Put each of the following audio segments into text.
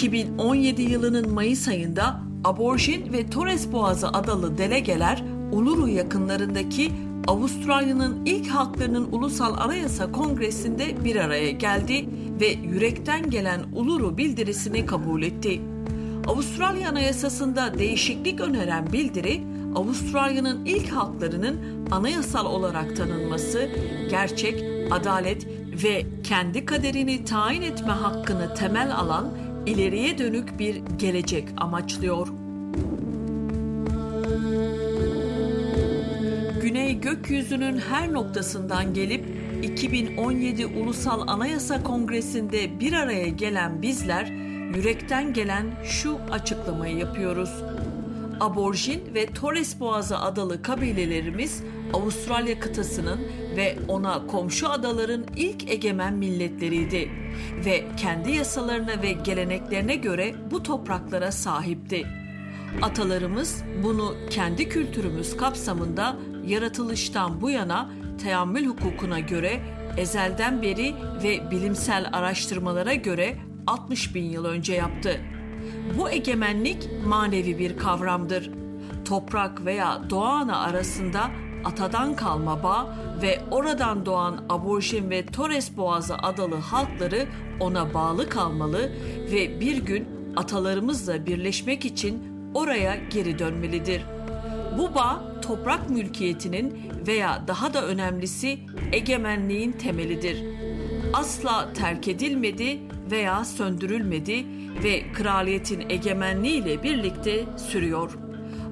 2017 yılının Mayıs ayında Aborjin ve Torres Boğazı adalı delegeler Uluru yakınlarındaki Avustralya'nın ilk halklarının ulusal anayasa kongresinde bir araya geldi ve yürekten gelen Uluru bildirisini kabul etti. Avustralya Anayasası'nda değişiklik öneren bildiri, Avustralya'nın ilk halklarının anayasal olarak tanınması, gerçek, adalet ve kendi kaderini tayin etme hakkını temel alan ileriye dönük bir gelecek amaçlıyor. Güney gökyüzünün her noktasından gelip 2017 Ulusal Anayasa Kongresi'nde bir araya gelen bizler yürekten gelen şu açıklamayı yapıyoruz. Aborjin ve Torres Boğazı adalı kabilelerimiz Avustralya kıtasının ve ona komşu adaların ilk egemen milletleriydi ve kendi yasalarına ve geleneklerine göre bu topraklara sahipti. Atalarımız bunu kendi kültürümüz kapsamında yaratılıştan bu yana teammül hukukuna göre ezelden beri ve bilimsel araştırmalara göre 60 bin yıl önce yaptı. Bu egemenlik manevi bir kavramdır. Toprak veya doğa ana arasında atadan kalma bağ ve oradan doğan aborjin ve Torres Boğazı adalı halkları ona bağlı kalmalı ve bir gün atalarımızla birleşmek için oraya geri dönmelidir. Bu bağ toprak mülkiyetinin veya daha da önemlisi egemenliğin temelidir. Asla terk edilmedi veya söndürülmedi ve kraliyetin egemenliğiyle birlikte sürüyor.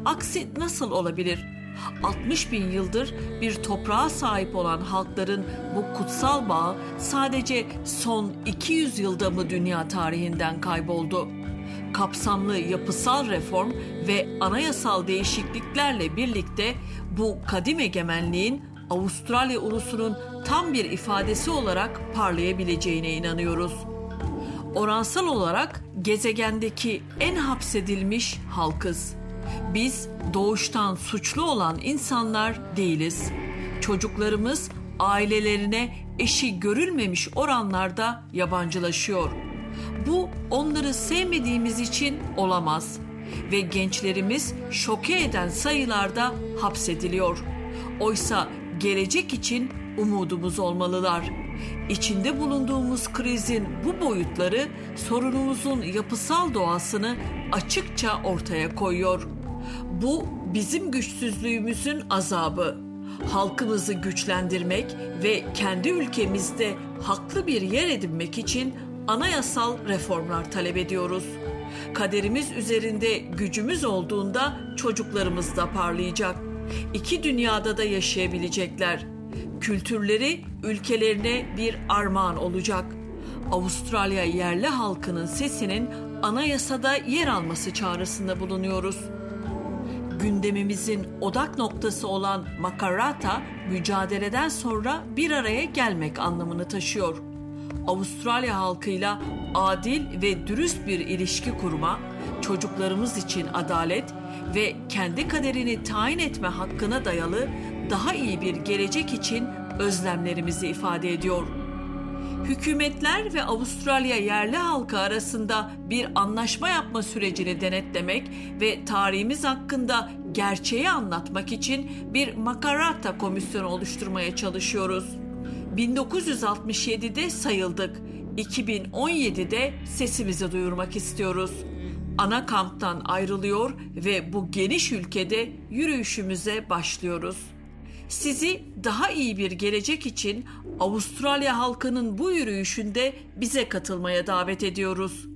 Aksi nasıl olabilir? 60 bin yıldır bir toprağa sahip olan halkların bu kutsal bağı sadece son 200 yılda mı dünya tarihinden kayboldu? Kapsamlı yapısal reform ve anayasal değişikliklerle birlikte bu kadim egemenliğin Avustralya ulusunun tam bir ifadesi olarak parlayabileceğine inanıyoruz. Oransal olarak gezegendeki en hapsedilmiş halkız. Biz doğuştan suçlu olan insanlar değiliz. Çocuklarımız ailelerine eşi görülmemiş oranlarda yabancılaşıyor. Bu onları sevmediğimiz için olamaz ve gençlerimiz şoke eden sayılarda hapsediliyor. Oysa gelecek için umudumuz olmalılar. İçinde bulunduğumuz krizin bu boyutları sorunumuzun yapısal doğasını açıkça ortaya koyuyor. Bu bizim güçsüzlüğümüzün azabı. Halkımızı güçlendirmek ve kendi ülkemizde haklı bir yer edinmek için anayasal reformlar talep ediyoruz. Kaderimiz üzerinde gücümüz olduğunda çocuklarımız da parlayacak. İki dünyada da yaşayabilecekler. Kültürleri ülkelerine bir armağan olacak. Avustralya yerli halkının sesinin anayasada yer alması çağrısında bulunuyoruz.'' gündemimizin odak noktası olan Makarata mücadeleden sonra bir araya gelmek anlamını taşıyor. Avustralya halkıyla adil ve dürüst bir ilişki kurma, çocuklarımız için adalet ve kendi kaderini tayin etme hakkına dayalı daha iyi bir gelecek için özlemlerimizi ifade ediyor.'' hükümetler ve Avustralya yerli halkı arasında bir anlaşma yapma sürecini denetlemek ve tarihimiz hakkında gerçeği anlatmak için bir Makarata komisyonu oluşturmaya çalışıyoruz. 1967'de sayıldık. 2017'de sesimizi duyurmak istiyoruz. Ana kamptan ayrılıyor ve bu geniş ülkede yürüyüşümüze başlıyoruz. Sizi daha iyi bir gelecek için Avustralya halkının bu yürüyüşünde bize katılmaya davet ediyoruz.